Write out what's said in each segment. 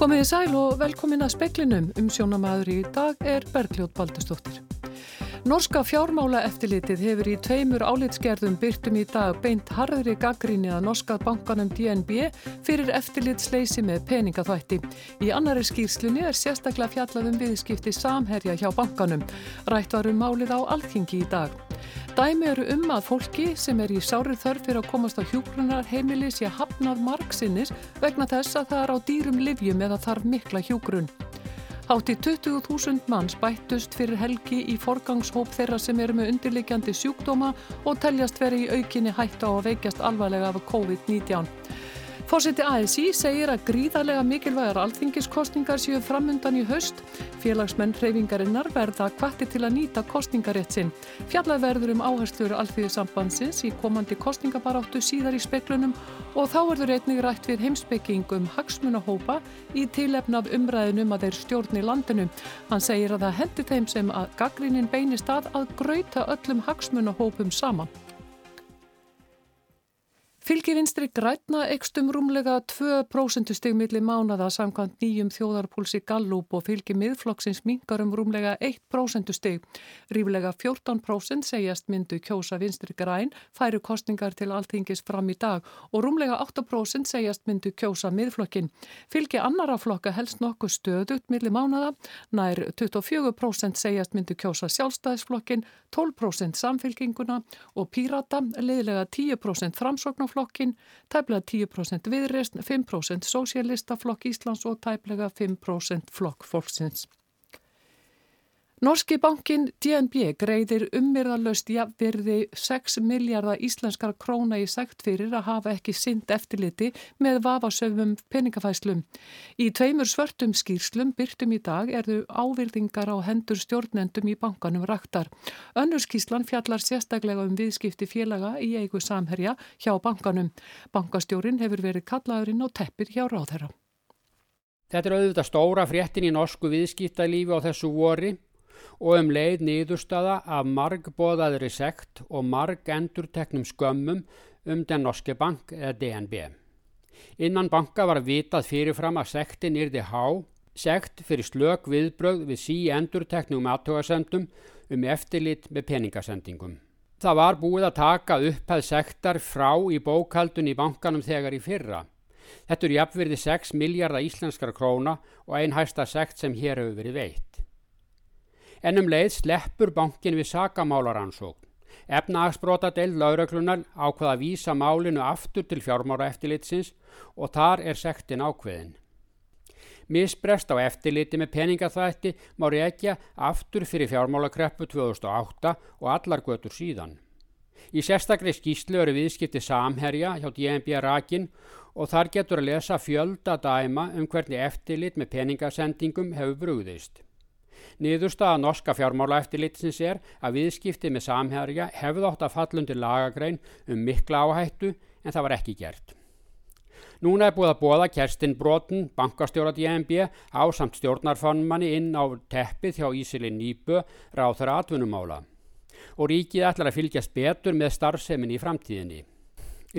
Komiði sæl og velkomin að speklinum um sjónamaður í dag er Bergljóð Baldustóttir. Norska fjármála eftirlitið hefur í tveimur álitsgerðum byrtum í dag beint harðri gaggríni að norska bankanum DNB fyrir eftirlitsleysi með peningaþvætti. Í annari skýrslunni er sérstaklega fjallað um viðskipti samherja hjá bankanum. Rætt varum málið á alþingi í dag. Dæmi eru um að fólki sem er í sárið þörf fyrir að komast á hjúgrunar heimili sé hafnað margsinnis vegna þess að það er á dýrum livjum eða þarf mikla hjúgrun. Hátti 20.000 manns bættust fyrir helgi í forgangshóp þeirra sem eru með undirleikjandi sjúkdóma og teljast veri í aukinni hætt á að veikjast alvarlega af COVID-19. Fórseti ASI segir að gríðarlega mikilvægar alþingiskostningar séu framundan í haust. Félagsmenn hreyfingarinnar verða kvatti til að nýta kostningarétt sinn. Fjallað verður um áherslur alþýðisambandsins í komandi kostningabaráttu síðar í speklunum og þá verður einnig rætt við heimsbyggingum hagsmunahópa í tilefnaf umræðinum að þeir stjórni landinu. Hann segir að það hendi þeim sem að gaggrinin beinist að að gröita öllum hagsmunahópum saman. Fylgi vinstri grætna ekstum rúmlega 2% stig millir mánada samkvæmt nýjum þjóðarpúlsi Gallup og fylgi miðflokksins mingar um rúmlega 1% stig. Ríflega 14% segjast myndu kjósa vinstri græn, færu kostningar til alltingis fram í dag og rúmlega 8% segjast myndu kjósa miðflokkin. Fylgi annara flokka helst nokkuð stöðut millir mánada, nær 24% segjast myndu kjósa sjálfstæðisflokkin, 12% samfylginguna og pírata, leiðilega 10% framsóknarflokkin flokkin, tæplega 10% viðreist, 5% sósélistaflokk Íslands og tæplega 5% flokk fólksins. Norski bankin DNB greiðir ummirðalöst jafnverði 6 miljardar íslenskar króna í segt fyrir að hafa ekki synd eftirliti með vafasöfum peningafæslum. Í tveimur svörtum skýrslum byrtum í dag erðu ávirðingar á hendur stjórnendum í bankanum raktar. Önnur skýrslan fjallar sérstaklega um viðskipti félaga í eigu samherja hjá bankanum. Bankastjórin hefur verið kallaðurinn á teppir hjá ráðherra. Þetta er auðvitað stóra fréttin í norsku viðskiptalífi á þessu vori og um leið nýðustada af margbóðaðri sekt og marg endurteknum skömmum um den norske bank eða DNB. Innan banka var vitað fyrirfram að sektin yrði há, sekt fyrir slök viðbröð við sí endurteknum aðtógasendum um eftirlit með peningasendingum. Það var búið að taka upphæð sektar frá í bókaldun í bankanum þegar í fyrra. Þetta eru jafnverði 6 miljardar íslenskara króna og einn hæsta sekt sem hér hefur verið veitt en um leið sleppur bankin við sakamálaransókn. Efnahagsbrotadeild lauröklunar ákveða að vísa málinu aftur til fjármáraeftilitsins og þar er sektin ákveðin. Misbrest á eftirliti með peningaþætti má reykja aftur fyrir fjármálakreppu 2008 og allar götur síðan. Í sérstaklega skýslu eru viðskipti samherja hjá DNB Rakin og þar getur að lesa fjölda dæma um hvernig eftirlit með peningasendingum hefur brúðist. Niðurstaða norska fjármálaeftilitsins er að viðskipti með samherja hefði átt að fallundi lagagrein um mikla áhættu en það var ekki gert. Núna er búið að bóða Kerstin Bróten, bankastjórat í EMB, á samt stjórnarfannmanni inn á teppið hjá Ísilin Nýbö, ráð þeirra atvinnumála. Og ríkið ætlar að fylgjast betur með starfseminni í framtíðinni.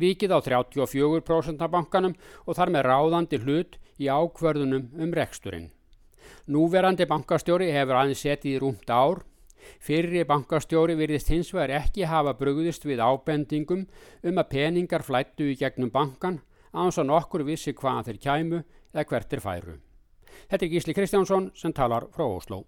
Ríkið á 34% af bankanum og þar með ráðandi hlut í ákverðunum um reksturinn. Núverandi bankastjóri hefur aðeins setið í rúmt ár. Fyrri bankastjóri virðist hins vegar ekki hafa brugðist við ábendingum um að peningar flættu í gegnum bankan án svo nokkur vissi hvaðan þeir kæmu eða hvert er færu. Þetta er Gísli Kristjánsson sem talar frá Óslo.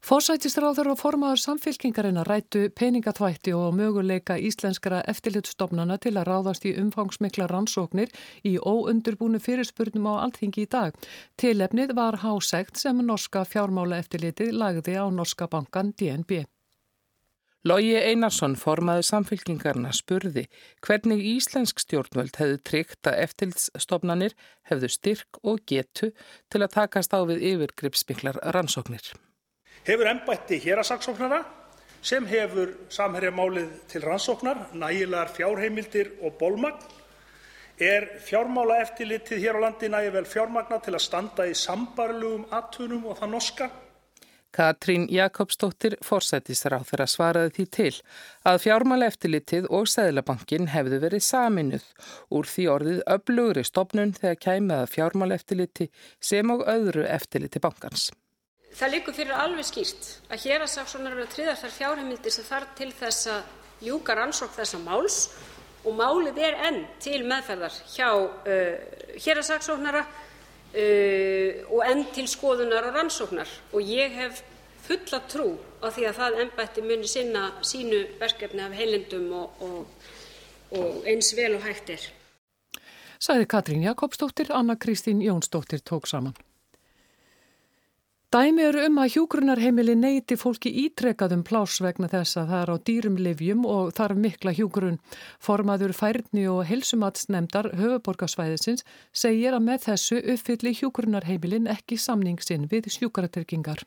Fórsætistráður og formaður samfélkingarinn að rætu peningatvætti og möguleika íslenskara eftirlitstofnana til að ráðast í umfangsmikla rannsóknir í óundurbúnu fyrirspurnum á alltingi í dag. Tilefnið var hásegt sem norska fjármála eftirlitið lagði á norska bankan DNB. Lógi Einarsson, formaður samfélkingarna, spurði hvernig íslensk stjórnvöld hefðu tryggt að eftirlitstofnanir hefðu styrk og getu til að takast á við yfirgripsmiklar rannsóknir hefur embætti héraðssaksóknara sem hefur Samherjamálið til rannsóknar, nægilegar fjárheimildir og bolmagn? Er fjármálaeftirlitið hér á landi nægilega vel fjármagnað til að standa í sambærilegum athugunum og það norska? Katrín Jakobsdóttir forsættisráð þeirra svaraði því til að fjármála eftirlitið og Sæðlabankin hefðu verið saminuð úr því orðið öflugri stopnun þegar kæmiða fjármála eftirliti sem og öðru eftirliti bankans. Það likur fyrir alveg skýrt að hér að saksónar eru að triða þær fjárheimildir sem þarf til þess að ljúka rannsók þessa máls og málið er enn til meðferðar hjá uh, hér að saksóknara Uh, og enn til skoðunar og rannsóknar og ég hef fulla trú á því að það embætti muni sinna sínu verkefni af heilindum og, og, og eins vel og hægt er. Sæði Katrín Jakobsdóttir, Anna Kristín Jónsdóttir tók saman. Dæmi eru um að hjúgrunarheimili neyti fólki ítrekkaðum pláss vegna þess að það er á dýrum livjum og þarf mikla hjúgrun. Formaður færni og helsumatsnemdar höfuborgarsvæðisins segir að með þessu uppfylli hjúgrunarheimilin ekki samningsinn við sjúkaraterkingar.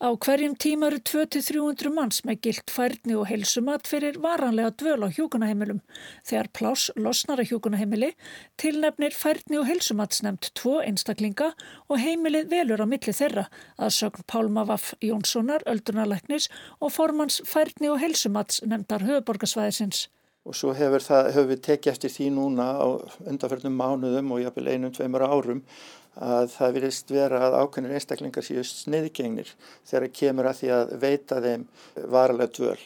Á hverjum tíma eru 200-300 manns með gilt færni og heilsumat fyrir varanlega dvöl á hjókunaheimilum. Þegar pláss losnar að hjókunaheimili tilnefnir færni og heilsumats nefnt tvo einstaklinga og heimilið velur á milli þeirra að sögn Pálma Vaff Jónssonar, öldunarleiknis og formans færni og heilsumats nefndar höfuborgarsvæðisins. Og svo hefur, það, hefur við tekið eftir því núna á undanförnum mánuðum og jáfnvel einum, tveimur árum að það virðist vera að ákveðnir einstaklingar séu sniðgengnir þegar kemur að því að veita þeim varalega dvöl.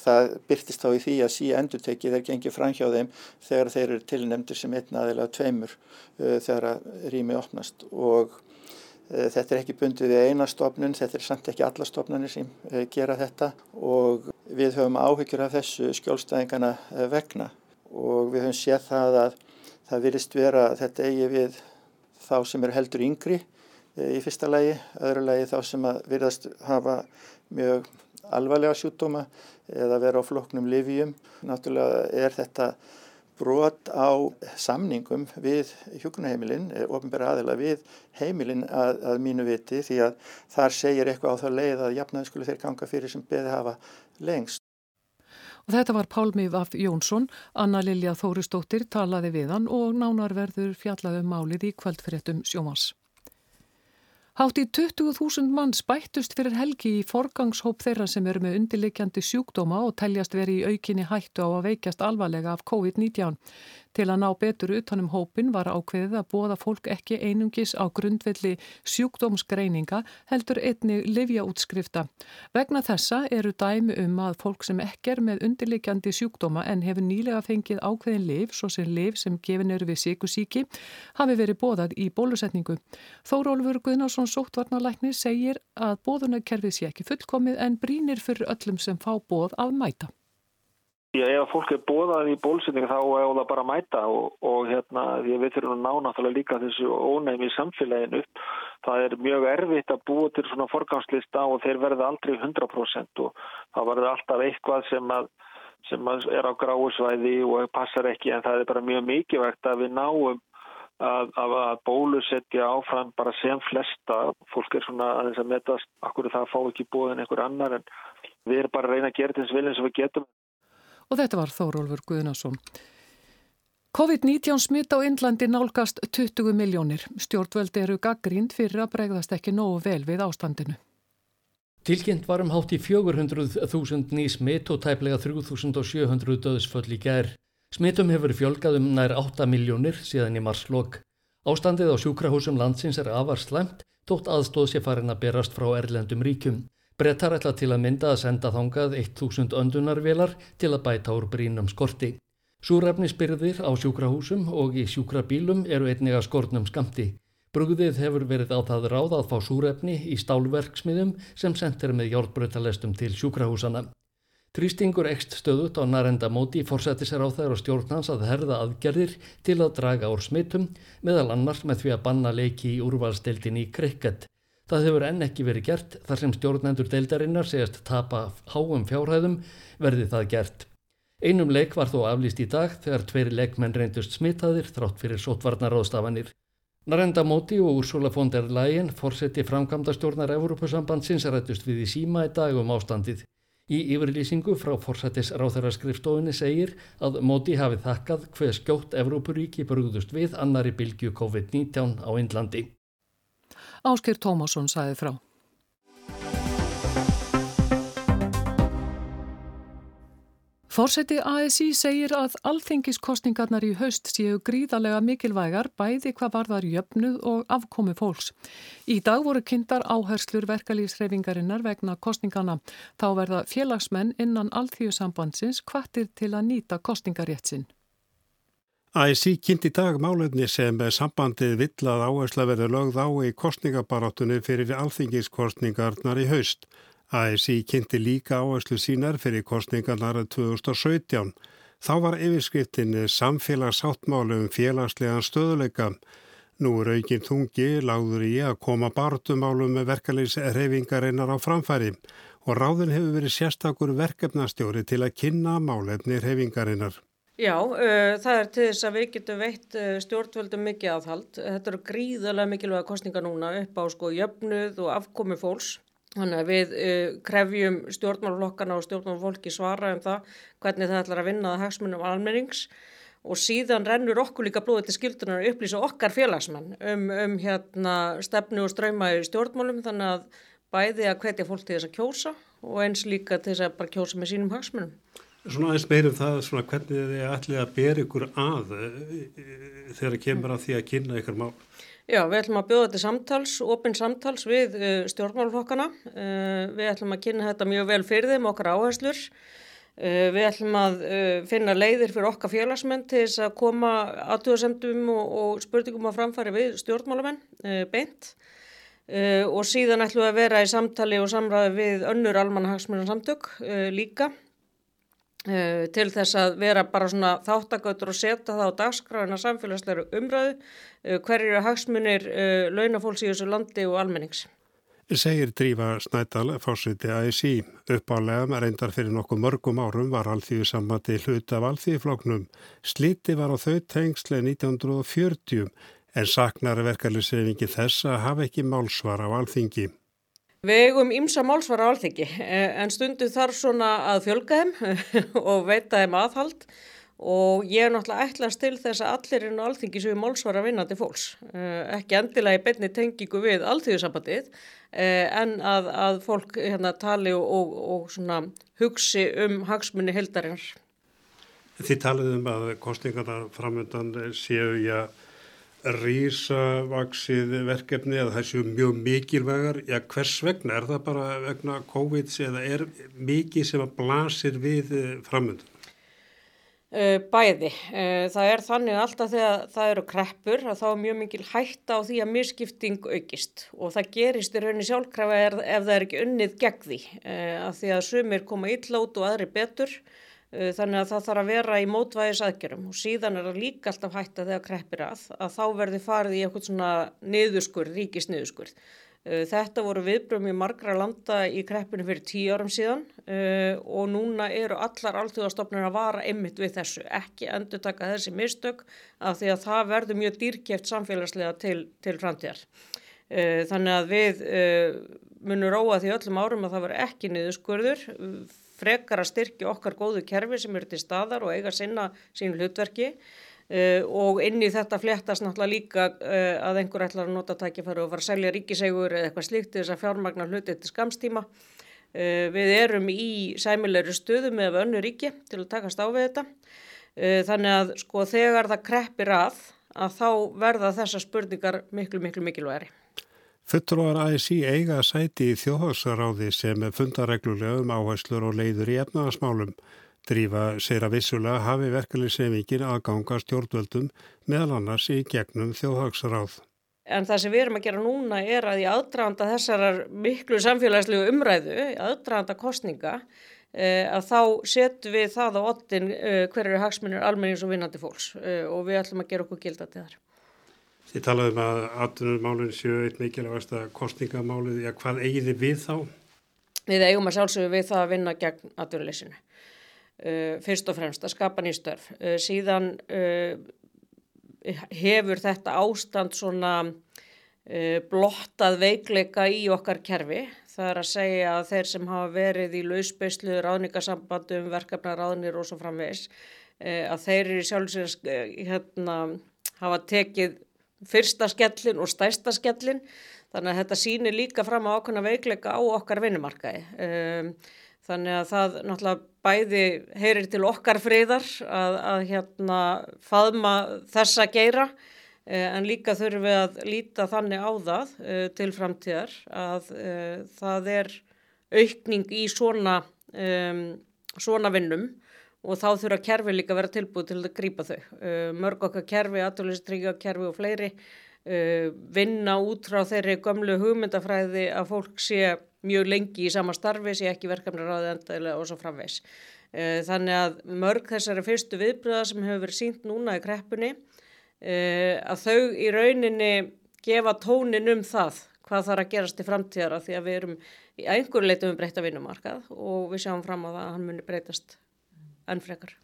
Það byrtist þá í því að sí endur tekið þeir gengið fram hjá þeim þegar þeir eru tilnefndir sem einn aðeila tveimur uh, þegar rými opnast. Og uh, þetta er ekki bundið við eina stofnun, þetta er samt ekki alla stofnunir sem uh, gera þetta. Og við höfum áhyggjur af þessu skjólstæðingana vegna. Og við höfum séð það að það virðist vera að þetta eigi við þá sem eru heldur yngri eh, í fyrsta lægi, öðru lægi þá sem að virðast hafa mjög alvarlega sjútdóma eða vera á floknum livjum. Náttúrulega er þetta brot á samningum við hjókunaheimilinn, eh, ofinbæra aðila við heimilinn að, að mínu viti því að þar segir eitthvað á þá leið að jafnaði skulle þeir ganga fyrir sem beði hafa lengst. Og þetta var Pálmi Vaff Jónsson, Anna Lilja Þóristóttir talaði við hann og nánarverður fjallaði um málið í kvöldfyrirtum sjómas. Hátt í 20.000 manns bættust fyrir helgi í forgangshóp þeirra sem eru með undirleikjandi sjúkdóma og teljast veri í aukinni hættu á að veikjast alvarlega af COVID-19. Til að ná betur utanum hópin var ákveðið að bóða fólk ekki einungis á grundvelli sjúkdómsgreininga heldur einni livjaútskrifta. Vegna þessa eru dæmi um að fólk sem ekki er með undirleikjandi sjúkdóma en hefur nýlega fengið ákveðin liv, svo sem liv sem gefin eru við síkusíki, hafi verið bóðað í bólusetningu. Þórólfur Guðnarsson sóttvarnalækni segir að bóðunarkerfið sé ekki fullkomið en brínir fyrir öllum sem fá bóð að mæta. Já, ef fólk er bóðað í bólsendingu þá er það bara að mæta og, og hérna, við þurfum að ná náttúrulega líka þessu ónæmi í samfélaginu. Það er mjög erfitt að búa til svona forgangslista og þeir verða aldrei 100% og það verður alltaf eitthvað sem, að, sem að er á gráusvæði og passar ekki en það er bara mjög mikilvægt að við náum að, að, bólusetja áfram bara sem flesta. Fólk er svona aðeins að metast, akkur það fá ekki búið en einhver annar en við erum bara að reyna að gera þess viljum sem við getum og þetta var Þórólfur Guðnason. COVID-19 smitt á Indlandi nálgast 20 miljónir. Stjórnvöldi eru gaggrínd fyrir að bregðast ekki nógu vel við ástandinu. Tilkynnt varum hátt í 400.000 ný smitt og tæplega 3.700 döðsföll í gær. Smittum hefur fjölgað um nær 8 miljónir síðan í marslokk. Ástandið á sjúkrahúsum landsins er afar slemt, tótt aðstóð sé farin að berast frá erlendum ríkum. Brettar ætla til að mynda að senda þangað 1000 öndunarvelar til að bæta úr brínum skorti. Súrefnisbyrðir á sjúkrahúsum og í sjúkrabílum eru einniga skortnum skamti. Brugðið hefur verið á það ráð að fá súrefni í stálverksmiðum sem sendir með hjálpbrötalestum til sjúkrahúsana. Trýstingur ekst stöðut á narenda móti fórsætti sér á þær og stjórnans að herða aðgerðir til að draga úr smittum meðal annars með því að banna leiki í úrvalstildin í krikket. Það hefur enn ekki verið gert þar sem stjórnendur deildarinnar segast tapa háum fjárhæðum verði það gert. Einum leik var þó aflýst í dag þegar tveiri leikmenn reyndust smitaðir þrátt fyrir sótvarnaráðstafanir. Narenda Móti og Úrsula von der Leyen fórseti framkvæmda stjórnar Európusambandsins rættust við í síma í dag um ástandið. Í yfirlýsingu frá fórsetis ráþærarskrifstofinni segir að Móti hafi þakkað hver skjótt Evrópuríki brúðust við annari bylgu COVID-19 á Índlandi. Ásker Tómasson sæði frá. Fórseti ASI segir að alþingiskostningarnar í haust séu gríðarlega mikilvægar bæði hvað varðar jöfnuð og afkomi fólks. Í dag voru kynntar áherslur verkalýsreifingarinnar vegna kostningarna. Þá verða félagsmenn innan alþjóðsambandsins kvartir til að nýta kostningaréttsinn. ASI kynnt í dag málefni sem sambandið vill að áhersla verður lögð á í kostningabarátunni fyrir alþengiskostningarnar í haust. ASI kynnti líka áherslu sínar fyrir kostningarnar 2017. Þá var yfirskriftin samfélagsáttmálu um félagslegan stöðuleika. Nú er aukinn þungi láður í að koma bartumálum með verkefliðsreyfingarinnar á framfæri og ráðin hefur verið sérstakur verkefnastjóri til að kynna málefni reyfingarinnar. Já, uh, það er til þess að við getum veitt uh, stjórnvöldum mikið aðhald. Þetta eru gríðarlega mikilvæga kostninga núna upp á sko jöfnuð og afkomi fólks. Þannig að við uh, krefjum stjórnmálflokkana og stjórnmálfólki svara um það hvernig það ætlar að vinna það hagsmunum almennings og síðan rennur okkur líka blóðið til skildunar að upplýsa okkar félagsmenn um, um hérna, stefnu og ströyma í stjórnmálum þannig að bæði að hvetja fólk til þess að kjósa og eins líka til þess að bara kjósa með sínum hagsmunum. Svona aðeins meirum það svona hvernig þið ætlið að bera ykkur að eh, þegar það kemur að því að kynna ykkur mál. Já, við ætlum að bjóða þetta samtals, opinn samtals við stjórnmálflokkana. Uh, við ætlum að kynna þetta mjög vel fyrir þeim, okkar áherslur. Við ætlum að finna leiðir fyrir okkar félagsmenn til þess að koma aðtjóðasendum og, og spurningum á framfæri við stjórnmálamenn beint. Og síðan ætlum við að vera í samtali og samræði við önnur almannahagsmjörnsamtök líka. Uh, til þess að vera bara svona þáttakautur og setja það á dagskráina samfélagsleira umræðu uh, hverjir er hagsmunir uh, launafólks í þessu landi og almennings. Segir Drífa Snædal, fórsviti ASI, uppálega reyndar fyrir nokkuð mörgum árum var alþýðu sammati hlut af alþýðufloknum. Sliti var á þau tengsle 1940 en saknar verkefliðsreyfingi þess að hafa ekki málsvar á alþingi. Við eigum ímsa málsvara á alþyggi en stundu þarf svona að fjölga þeim og veita þeim aðhald og ég er náttúrulega ætlast til þess að allir inn á alþyggi séu málsvara vinnandi fólks. Eh, ekki endilega í beinni tengingu við alþýðusabatið en að, að fólk hérna, tali og, og, og hugsi um hagsmunni heldarinnar. Þið talið um að kostningarna framöndan séu ég að rísavaksið verkefni eða þessu mjög mikilvægar. Já hvers vegna, er það bara vegna COVID eða er mikið sem að blasir við eh, framöndan? Eh, bæði. Eh, það er þannig alltaf þegar það eru kreppur að þá er mjög mikil hætta á því að misskipting aukist. Og það gerist í rauninni sjálfkrafa ef það er ekki unnið gegn því. Að því að sumir koma illa út og aðri betur. Eh, þannig að það þarf að vera í mótvæðis aðgjörum og síðan er það líka alltaf hætta þegar kreppir að að þá verði farið í eitthvað svona niðurskurð, ríkisniðurskurð. Eh, þetta voru viðbröðum í margra landa í kreppinu fyrir tíu árum síðan uh, og núna eru allar alltjóðastofnir að vara ymmit við þessu, ekki endur taka þessi mistök af því að það verður mjög dýrkjeft samfélagslega til, til framtíðar. Þannig að við munum róa því öllum árum að það verður ekki niðurskurður frekar að styrkja okkar góðu kerfi sem eru til staðar og eiga sinna sín hlutverki uh, og inn í þetta fléttast náttúrulega líka uh, að einhver ætlar að nota tækifæru og fara að selja ríkisegur eða eitthvað slíkt þess að fjármagna hluti til skamstíma. Uh, við erum í sæmilegri stöðu með önnu ríki til að takast á við þetta. Þannig að sko þegar það kreppir að að þá verða þessar spurningar miklu miklu mikilværi. Fulltrúar ASI eiga sæti í þjóðhássaráði sem fundareglulega um áherslur og leiður í efnaðasmálum. Drífa segir að vissulega hafi verkefliðsefingin aðganga stjórnvöldum meðal annars í gegnum þjóðhássaráð. En það sem við erum að gera núna er að í aðdraðanda þessar miklu samfélagslegu umræðu, aðdraðanda kostninga, eh, að þá setjum við það á ottin eh, hverju hagsmunir almennings og vinnandi fólks eh, og við ætlum að gera okkur gilda til þar. Þið talaðum að atvinnumálun séu eitt mikilvægast að kostningamálið, já hvað eigið þið við þá? Við eigum að sjálfsögðu við það að vinna gegn atvinnuleysinu. Uh, fyrst og fremst að skapa nýstörf. Uh, síðan uh, hefur þetta ástand svona uh, blottað veikleika í okkar kerfi. Það er að segja að þeir sem hafa verið í lausbeislu, ráðningasambandum, verkefnaráðnir og svo framvegs, uh, að þeir eru sjálfsögðu uh, hérna hafa tekið fyrsta skellin og stærsta skellin þannig að þetta sýnir líka fram á ákveðna veikleika á okkar vinnumarkaði. Um, Þannig að það náttúrulega bæði heyrir til okkar friðar að, að hérna faðma þessa geira eh, en líka þurfum við að líta þannig á það eh, til framtíðar að eh, það er aukning í svona, um, svona vinnum og þá þurfa kerfi líka að vera tilbúið til að grýpa þau. Uh, mörg okkar kerfi, aðtölustrygga kerfi og fleiri uh, vinna út frá þeirri gömlu hugmyndafræði að fólk sé mjög lengi í sama starfi, sé ekki verkefni ráði endaðilega og svo framvegs. Uh, þannig að mörg þessari fyrstu viðbröða sem hefur verið sínt núna í kreppunni að þau í rauninni gefa tónin um það hvað þarf að gerast í framtíðara því að við erum í einhverju leitum um breyta vinnumarkað og við sjáum fram á það að hann muni breytast enn frekar.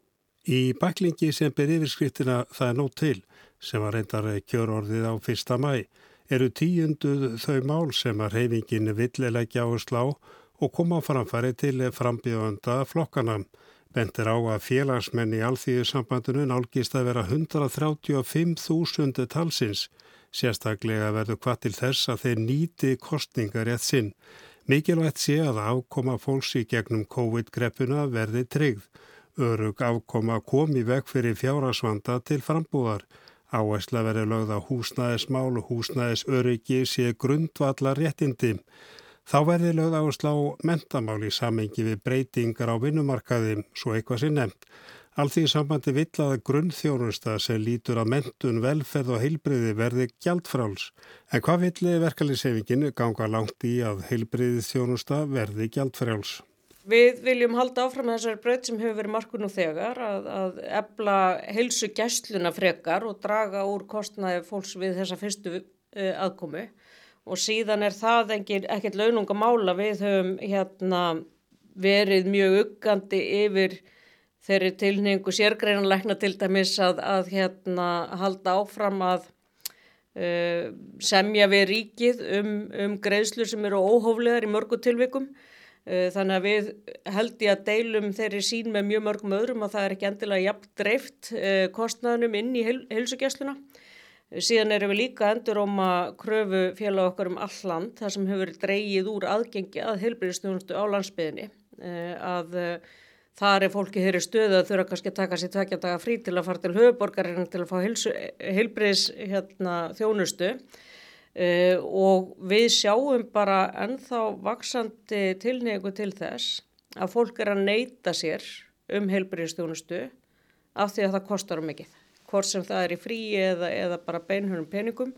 Í bæklingi sem ber yfirskriftina Það er nótt til sem var reyndar kjörorðið á fyrsta mæ eru tíunduð þau mál sem að reyfingin villilegja á slá og koma framfæri til frambíðanda flokkana. Bentir á að félagsmenn í alþýðisambandinu nálgist að vera 135.000 talsins. Sérstaklega verður hvað til þess að þeir nýti kostningar rétt sinn. Mikilvægt sé að afkoma fólks í gegnum COVID-greppuna verði tryggð. Örug afkoma kom í veg fyrir fjárasvanda til frambúðar. Áæsla verið lögð á húsnæðismál og húsnæðisöryggi sé grundvallar réttindi. Þá verði lögð áherslu á mentamál í samengi við breytingar á vinnumarkaði, svo eitthvað sem nefnt. Alþýði sambandi vill að grunnþjónusta sem lítur að mentun, velferð og heilbriði verði gjaldfráls. En hvað villi verkefliðsefingin ganga langt í að heilbriði þjónusta verði gjaldfráls? Við viljum halda áfram þessari breyt sem hefur verið markun og þegar að, að ebla heilsu gæstluna frekar og draga úr kostnaði fólks við þessa fyrstu uh, aðkomu. Og síðan er það ekkert launungamála við höfum hérna verið mjög uggandi yfir þeirri tilningu sérgreinanleikna til dæmis að, að hérna halda áfram að uh, semja við ríkið um, um greiðslur sem eru óhóflegar í mörgu tilvikum þannig að við held ég að deilum þeirri sín með mjög mörgum öðrum að það er ekki endilega jafn dreift uh, kostnaðunum inn í heil, heilsugjastluna Síðan erum við líka endur om að kröfu félag okkar um alland þar sem hefur dreyið úr aðgengi að heilbyrjastjónustu á landsbyðinni eh, að eh, þar er fólki þeirri stöðu að þurfa kannski að taka sér tvekja daga frí til að fara til höfuborgarinn til að fá heilbyrjus hérna, eh, og við sjáum bara ennþá vaksandi tilnegu til þess að fólk er að neyta sér um heilbyrjastjónustu af því að það kostar um mikið. Hvort sem það er í frí eða, eða bara beinhörnum peningum.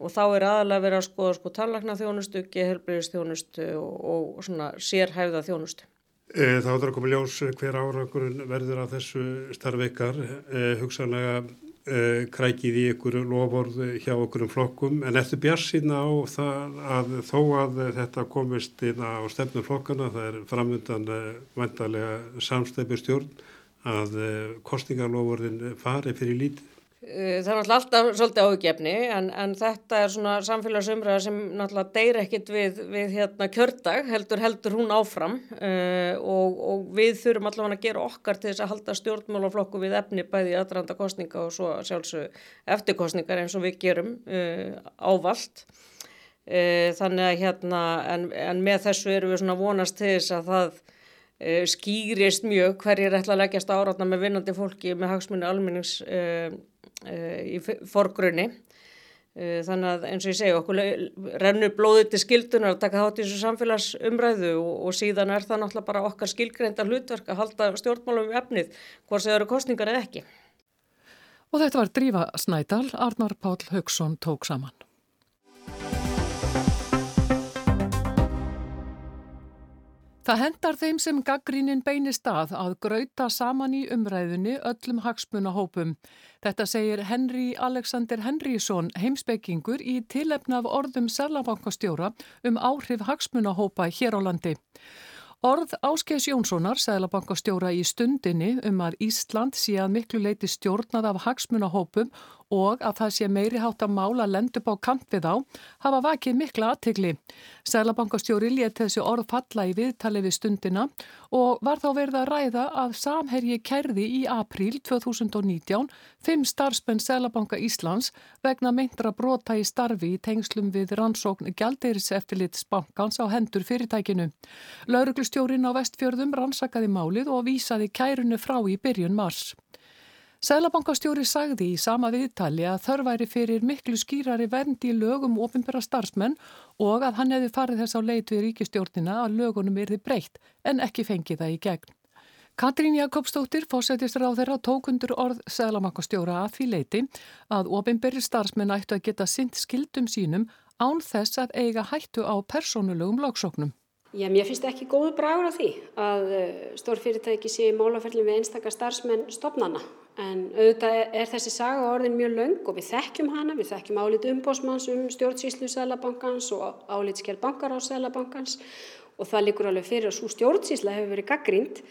Og þá er aðalega verið að skoða sko tallakna þjónustu, gehelbriðist þjónustu og, og svona sérhæfða þjónustu. E, þá er það að koma ljós hver árangurinn verður af þessu starfveikar, e, hugsanlega e, krækið í ykkur lofórð hjá okkur um flokkum en eftir bjarsina á það að þó að þetta komist inn á stefnum flokkana, það er framöndan e, vantarlega samstæpir stjórn að eh, kostningarlofurðin fari fyrir lítið? Eh, það er náttúrulega alltaf svolítið áhugjefni en, en þetta er svona samfélagsumræða sem náttúrulega deyr ekkit við, við hérna kjördag, heldur heldur hún áfram uh, og, og við þurfum allavega að gera okkar til þess að halda stjórnmálaflokku við efni bæði aðranda kostninga og svo sjálfsög eftirkostningar eins og við gerum uh, ávalt. Uh, þannig að hérna, en, en með þessu erum við svona vonast til þess að það skýrist mjög hverjir ætla að leggjast áratna með vinnandi fólki með hagsmunni almennings í forgrunni. Þannig að eins og ég segja okkur rennur blóðið til skildunar að taka þátt í þessu samfélagsumræðu og, og síðan er það náttúrulega bara okkar skilgreinda hlutverk að halda stjórnmálum við efnið hvort það eru kostningar eða ekki. Og þetta var Drífa Snædal, Arnar Pál Haugsson tók saman. Það hendar þeim sem gaggrínin beinist að að grauta saman í umræðunni öllum hagsmunahópum. Þetta segir Henry Alexander Henrysson, heimsbyggingur, í tilefna af orðum Sælabankastjóra um áhrif hagsmunahópa hér á landi. Orð Áskeis Jónssonar, Sælabankastjóra í stundinni um að Ísland sé að miklu leiti stjórnað af hagsmunahópum og að það sé meiri hátt að mála lend upp á kant við á hafa vakið mikla aðtegli. Sælabankastjóri létt þessi orð falla í viðtali við stundina og var þá verið að ræða að samherji kerði í apríl 2019 fimm starfspenn Sælabanka Íslands vegna meintra brota í starfi í tengslum við rannsókn Gjaldeiriseftilitsbankans á hendur fyrirtækinu. Lauruglustjórin á vestfjörðum rannsakaði málið og vísaði kærunu frá í byrjun mars. Sælabankastjóri sagði í sama viðtali að þörfæri fyrir miklu skýrari verndi í lögum ofinbæra starfsmenn og að hann hefði farið þess á leit við ríkistjórnina að lögunum erði breytt en ekki fengið það í gegn. Katrín Jakobsdóttir, fósættistur á þeirra, tókundur orð Sælabankastjóra að því leiti að ofinbæri starfsmenn ættu að geta synt skildum sínum án þess að eiga hættu á persónulegum lagsóknum. Já, mér finnst ekki góðu bragur á því að eh, stórfyrirtæki sé í málafellin við einstakar starfsmenn stopnana en auðvitað er þessi saga orðin mjög laung og við þekkjum hana, við þekkjum álit umbósmanns um stjórnsýslu Sælabankans og álitskjær bankar á Sælabankans og það líkur alveg fyrir að svo stjórnsýsla hefur verið gaggrínd.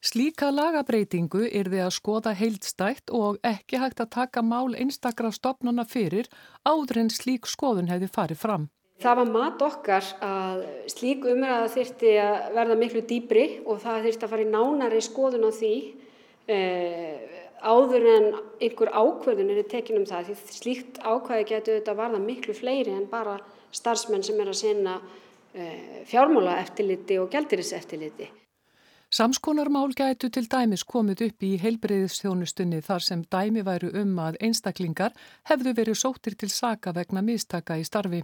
Slíka lagabreitingu er því að skoða heildstætt og ekki hægt að taka mál einstakra stopnana fyrir áður en slík skoðun hefði farið fram. Það var mat okkar að slík umræða þyrti að verða miklu dýbri og það þyrti að fara í nánari skoðun á því eh, áður en einhver ákverðun er tekin um það því slíkt ákvæði getur þetta varða miklu fleiri en bara starfsmenn sem er að sinna eh, fjármála eftirliti og gældiris eftirliti. Samskonarmál gætu til dæmis komið upp í heilbreyðistjónustunni þar sem dæmi væru um að einstaklingar hefðu verið sóttir til saka vegna mistaka í starfi.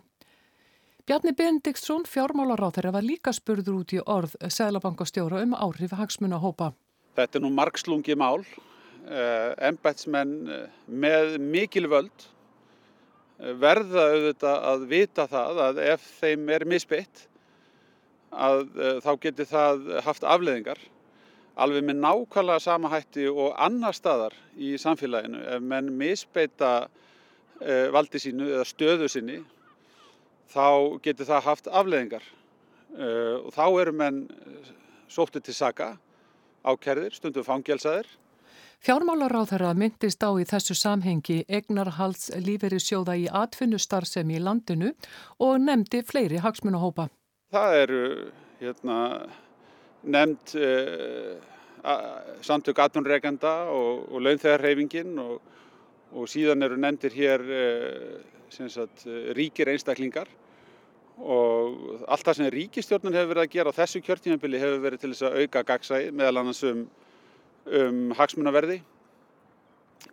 Bjarni Benediktsson, fjármálaráþæra, var líka spurður út í orð Sælabankastjóra um áhrif hagsmuna hópa. Þetta er nú margslungi mál, ennbætsmenn eh, með mikil völd eh, verða auðvitað að vita það að ef þeim er misbytt að eh, þá getur það haft afleðingar alveg með nákvæmlega sama hætti og annar staðar í samfélaginu ef menn misbeita valdi sínu eða stöðu sinni þá getur það haft afleðingar og þá eru menn sóttið til saka, ákerðir, stundum fangelsaðir. Fjármálaráþara myndist á í þessu samhengi egnarhalds lífeyri sjóða í atvinnustarfsemi í landinu og nefndi fleiri hagsmunahópa. Það eru hérna, nefnd uh, samtök atvinnurregenda og, og launþegarreyfingin og, og síðan eru nefndir hér uh, sagt, ríkir einstaklingar og allt það sem ríkistjórnun hefur verið að gera á þessu kjörtímabili hefur verið til þess að auka gagsæði meðal annars um, um hagsmunaverði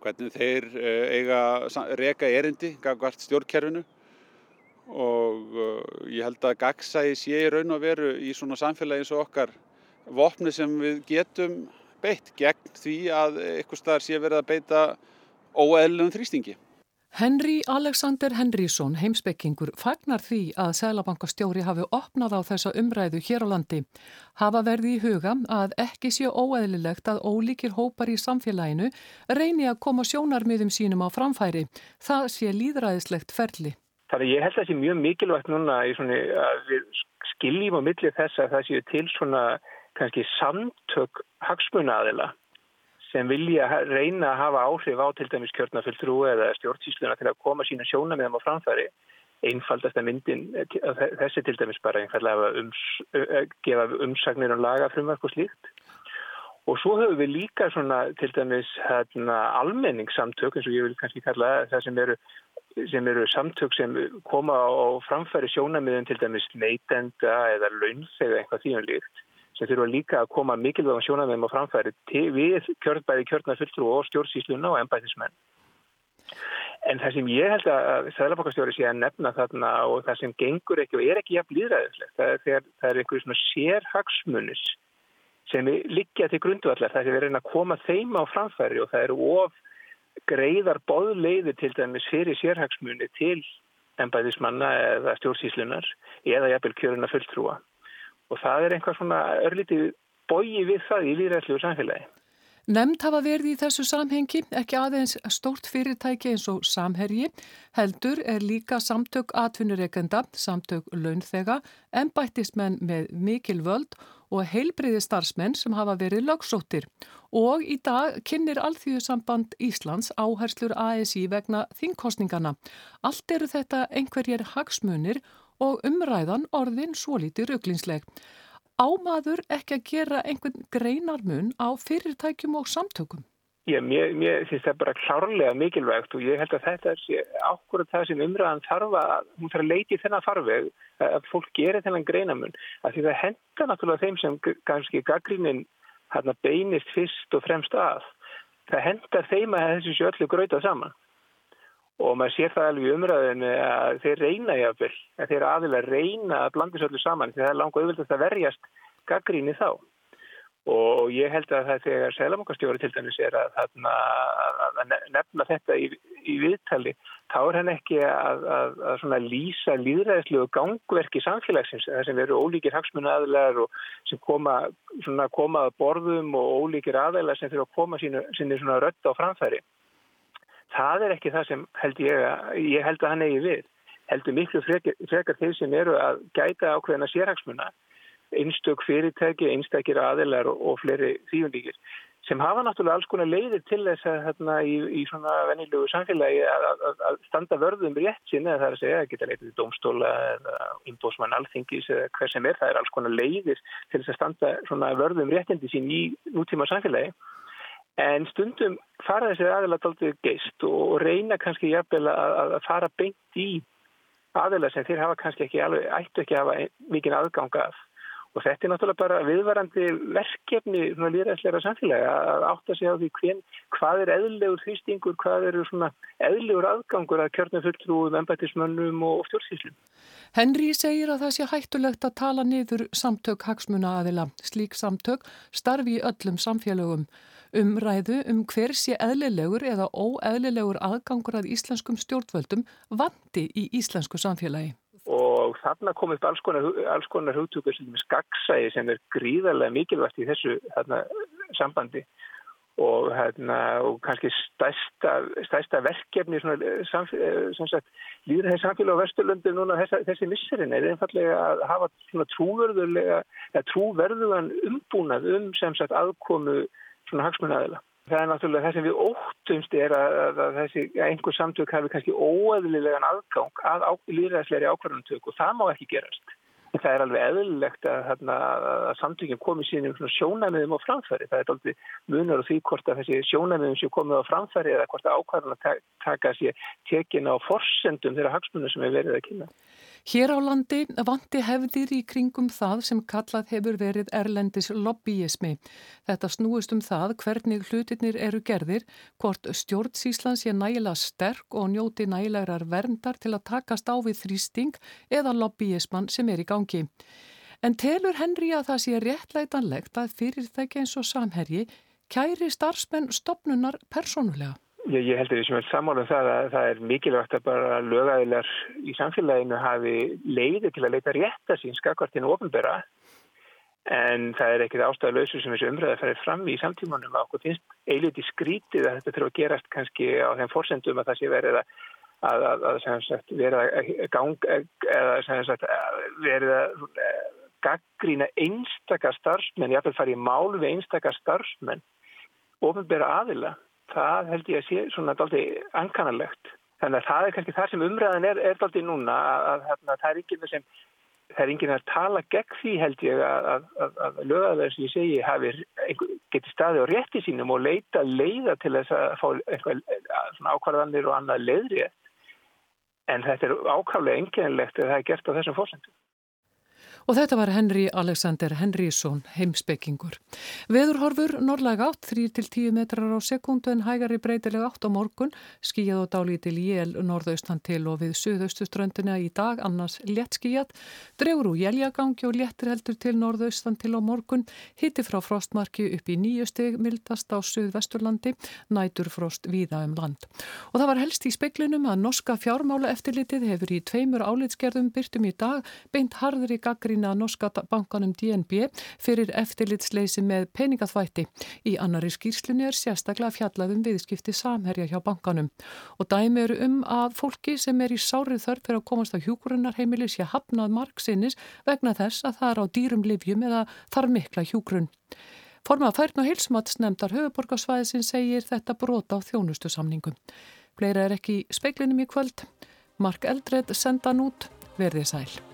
hvernig þeir uh, eiga reka erindi gagvart stjórnkerfinu og uh, ég held að gagsæði sé raun og veru í svona samfélagi eins og okkar vopni sem við getum beitt gegn því að eitthvað starf sé verið að beita óeðlum þrýstingi. Henry Alexander Henrysson, heimspekingur, fagnar því að Sælabankastjóri hafi opnað á þessa umræðu hér á landi. Hafa verði í huga að ekki sé óeðlilegt að ólíkir hópar í samfélaginu reyni að koma sjónarmiðum sínum á framfæri. Það sé líðræðislegt ferli. Það er ég held að það sé mjög mikilvægt núna svona, að við skiljum á millið þess að það séu til svona kannski samtök hagsmunaðila sem vilja reyna að hafa áhrif á til dæmis kjörnafulltrú eða stjórnsýsluna til að koma sína sjóna með þeim á framfæri einfaldast að myndin þessi til dæmis bara einfallega að ums, gefa umsagnir og laga frumverk og slíkt. Og svo höfum við líka svona til dæmis hérna, almenningssamtök eins og ég vil kannski kalla það sem eru, sem eru samtök sem koma á framfæri sjónamiðin til dæmis neitenda eða launþega eitthvað því um líkt sem þurfa líka að koma mikilvægum sjónamöðum á framfæri við kjörnbæði kjörna fulltrú og stjórnsýsluna og ennbæðismenn. En það sem ég held að Sæðlabankastjóri sé að nefna þarna og það sem gengur ekki og er ekki jafn líðræðislegt, það er þegar það er einhverjum svona sérhagsmunis sem liggja til grundvallar, það er verið að koma þeim á framfæri og það eru of greiðar boðleiði til dæmis fyrir sérhagsmuni til ennbæðismanna eða stjórnsýslunar eða jafnvel kjöruna fulltrúa og það er einhvað svona örlítið bóji við það í líðræðslu samfélagi. Nemnd hafa verið í þessu samhengi, ekki aðeins stórt fyrirtæki eins og samherji, heldur er líka samtök atvinnureikenda, samtök launþega, ennbættismenn með mikil völd og heilbriði starfsmenn sem hafa verið lögsóttir og í dag kynir Alþjóðsamband Íslands áherslur ASI vegna þingkostningana. Allt eru þetta einhverjir hagsmunir og umræðan orðin svo lítið rugglinsleg. Ámaður ekki að gera einhvern greinarmun á fyrirtækjum og samtökum? Já, mér, mér finnst það bara klárlega mikilvægt og ég held að þetta er ákvörðu það sem umræðan þarf að, hún þarf að leiti þennan farveg að fólk gerir þennan greinamun. Að því það henda náttúrulega þeim sem kannski gaggrínin beinist fyrst og fremst að. Það hendar þeim að þessu séu öllu gröitað saman. Og maður sér það alveg umræðinu að þeir reyna jáfnvel, að þeir aðilega reyna að þessu öllu saman því það er langa auðvitað að verjast gaggríni þá. Og ég held að það þegar selamokastjóri til dæmis er að, að, að nefna þetta í, í viðtali þá er hann ekki að, að lýsa líðræðislu gangverki samfélagsins það sem veru ólíkir hagsmunnaðilegar og sem koma, koma að borðum og ólíkir aðeila sem þurfa að koma sínu, sínu rött á framfæri það er ekki það sem held ég að ég held að hann eigi við. Heldur miklu frekar, frekar þeir sem eru að gæta ákveðina sérhagsmunna einstök fyrirtæki, einstakir aðilar og, og fleiri þýjundíkir sem hafa náttúrulega alls konar leiðir til þess að hérna, í, í svona venilögu samfélagi að, að, að standa vörðum rétt sinni eða það er að segja að geta leitið í domstóla eða umbósmann alþingis eða hver sem er það er alls konar leiðir til þess að standa svona vörðum réttindi sín í nútíma samfélagi en stundum fara þessi aðilat aldrei geist og reyna kannski jafnvel að, fara beint í aðilat sem þeir hafa kannski ekki alveg, ættu ekki að hafa mikinn aðganga af Og þetta er náttúrulega bara viðvarandi verkefni líðræðsleira samfélagi að átta sig á því hvern, hvað er eðlegur þýstingur, hvað eru svona eðlegur aðgangur að kjörnum fulltrúum, embætismönnum og stjórnsýslum. Henry segir að það sé hættulegt að tala niður samtök hagsmuna aðila. Slík samtök starfi í öllum samfélögum. Umræðu um hver sé eðlilegur eða óeðlilegur aðgangur að íslenskum stjórnvöldum vandi í íslensku samfélagi. Og þarna kom upp alls konar, konar hugtökur sem skaksæði sem er gríðarlega mikilvægt í þessu þarna, sambandi. Og, hérna, og kannski stærsta, stærsta verkefni líður þessi samfélag á Vesturlundu núna þessi, þessi misserinn er einfallega að hafa trúverðugan umbúnað um sem sagt aðkomu svona hagsmunnaðila Það er náttúrulega það sem við óttumst er að, að, að þessi einhver samtök hafi kannski óeðlilegan aðgang að, að líðræðsleiri ákvarðantöku og það má ekki gerast. En það er alveg eðlilegt að, að samtökjum komi sínum sjónæmiðum á framfæri. Það er aldrei munur og því hvort að þessi sjónæmiðum séu komið á framfæri eða hvort að ákvarðan að taka sér tekin á forsendum þeirra hagsmunum sem er verið að kynna. Hér á landi vanti hefðir í kringum það sem kallað hefur verið erlendis lobbyismi. Þetta snúist um það hvernig hlutinir eru gerðir, hvort stjórnsíslan sé nægilega sterk og njóti nægilegar verndar til að takast á við þrýsting eða lobbyisman sem er í gangi. En telur Henry að það sé réttlætanlegt að fyrirtæki eins og samherji kæri starfsmenn stopnunar persónulega? Ég, ég heldur því sem er samála um það að það er mikilvægt að bara lögæðilar í samfélaginu hafi leiði til að leita rétta sín skakvartinu ofinbera en það er ekkit ástæðalösu sem þessu umræði færið fram í samtímanum að okkur finnst eiliti skrítið að þetta þurfa að gerast kannski á þeim fórsendum að það sé verið að, að, að, að sagt, verið að gang eða sagt, verið að gaggrína einstakar starfsmenn, ég ætla að fara í mál við einstakar starfsmenn ofinbera aðila það held ég að sé svona daldi ankanalegt. Þannig að það er kannski það sem umræðan er, er daldi núna að, að, að það er enginn sem það er enginn að tala gegn því held ég að, að, lögaðar sem ég segi hafi getið staði á rétti sínum og leita leiða til þess að fá eitthvað svona ákvarðanir og annað leiðri en þetta er ákvæmlega enginlegt að það er gert á þessum fórsendum. Og þetta var Henry Alexander Henrysson, heimspekingur. Veðurhorfur norðlega átt, 3-10 metrar á sekundu en hægari breytilega átt á morgun, skíjað og dálítil jél norðaustan til og við suðaustuströndina í dag, annars létt skíjað, dregur úr jæljagangi og léttir heldur til norðaustan til á morgun, hitti frá frostmarki upp í nýju steg, mildast á suðvesturlandi, nætur frost víða um land. Og það var helst í speklinum að norska fjármála eftirlitið hefur í tveimur álitsgerðum byrtum í dag beint harður í gaggri gaggrína norska bankanum DNB fyrir eftirlitsleysi með peningaþvætti. Í annari skýrslunni er sérstaklega fjallað um viðskipti samherja hjá bankanum og dæmi eru um að fólki sem er í sárið þörf fyrir að komast á hjúgrunarheimili sé hafnað margsinnis vegna þess að það er á dýrum livjum eða þarf mikla hjúgrun. Formað færn og heilsumatsnemdar höfuborgarsvæðisinn segir þetta brota á þjónustu samningum. Fleira er ekki í speiklinum í kvöld. Mark Eldred senda nút verðið sæl.